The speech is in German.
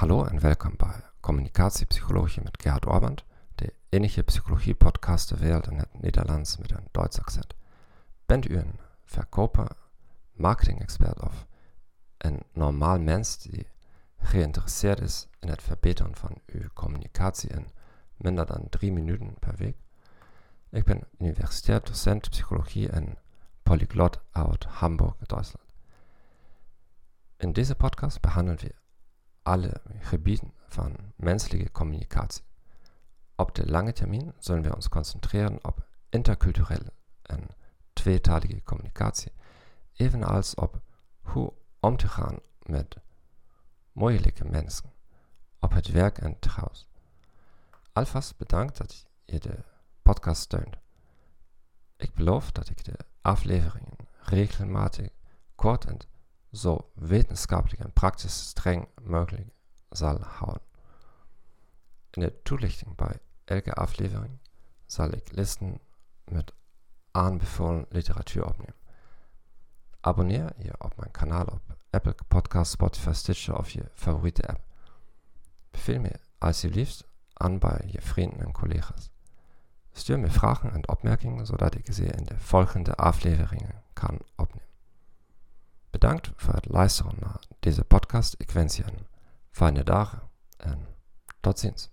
Hallo en welkom bij Communicatiepsychologie met Gerhard Orband, de enige psychologie-podcast ter wereld in het Nederlands met een Duits accent. Bent u een verkoper, marketing-expert of een normaal mens die geïnteresseerd is in het verbeteren van uw communicatie in minder dan drie minuten per week? Ik ben universitair docent psychologie en polyglot uit Hamburg, Duitsland. In deze podcast behandelen we alle Gebieten von menschlicher Kommunikation. Op de lange termijn zullen we ons concentreren op interculturelle en tweetalige communicatie, evenals op hoe gaan met moeilijke mensen, op het werk en thuis. Alvast bedankt dat je de podcast steunt. Ik beloof dat ik de afleveringen regelmatig kort en zo wetenschappelijk en praktisch streng mogelijk zal houden. In de toelichting bij elke aflevering zal ik listen met aanbevolen literatuur opnemen. Abonneer je op mijn kanaal op Apple Podcast, Spotify, Stitcher of je favoriete app. Beveel me alsjeblieft aan bij je vrienden en collega's. Stuur me vragen en opmerkingen zodat ik ze in de volgende afleveringen kan opnemen. Bedankt voor het luisteren naar deze podcast. Ik wens je een fijne dag en tot ziens.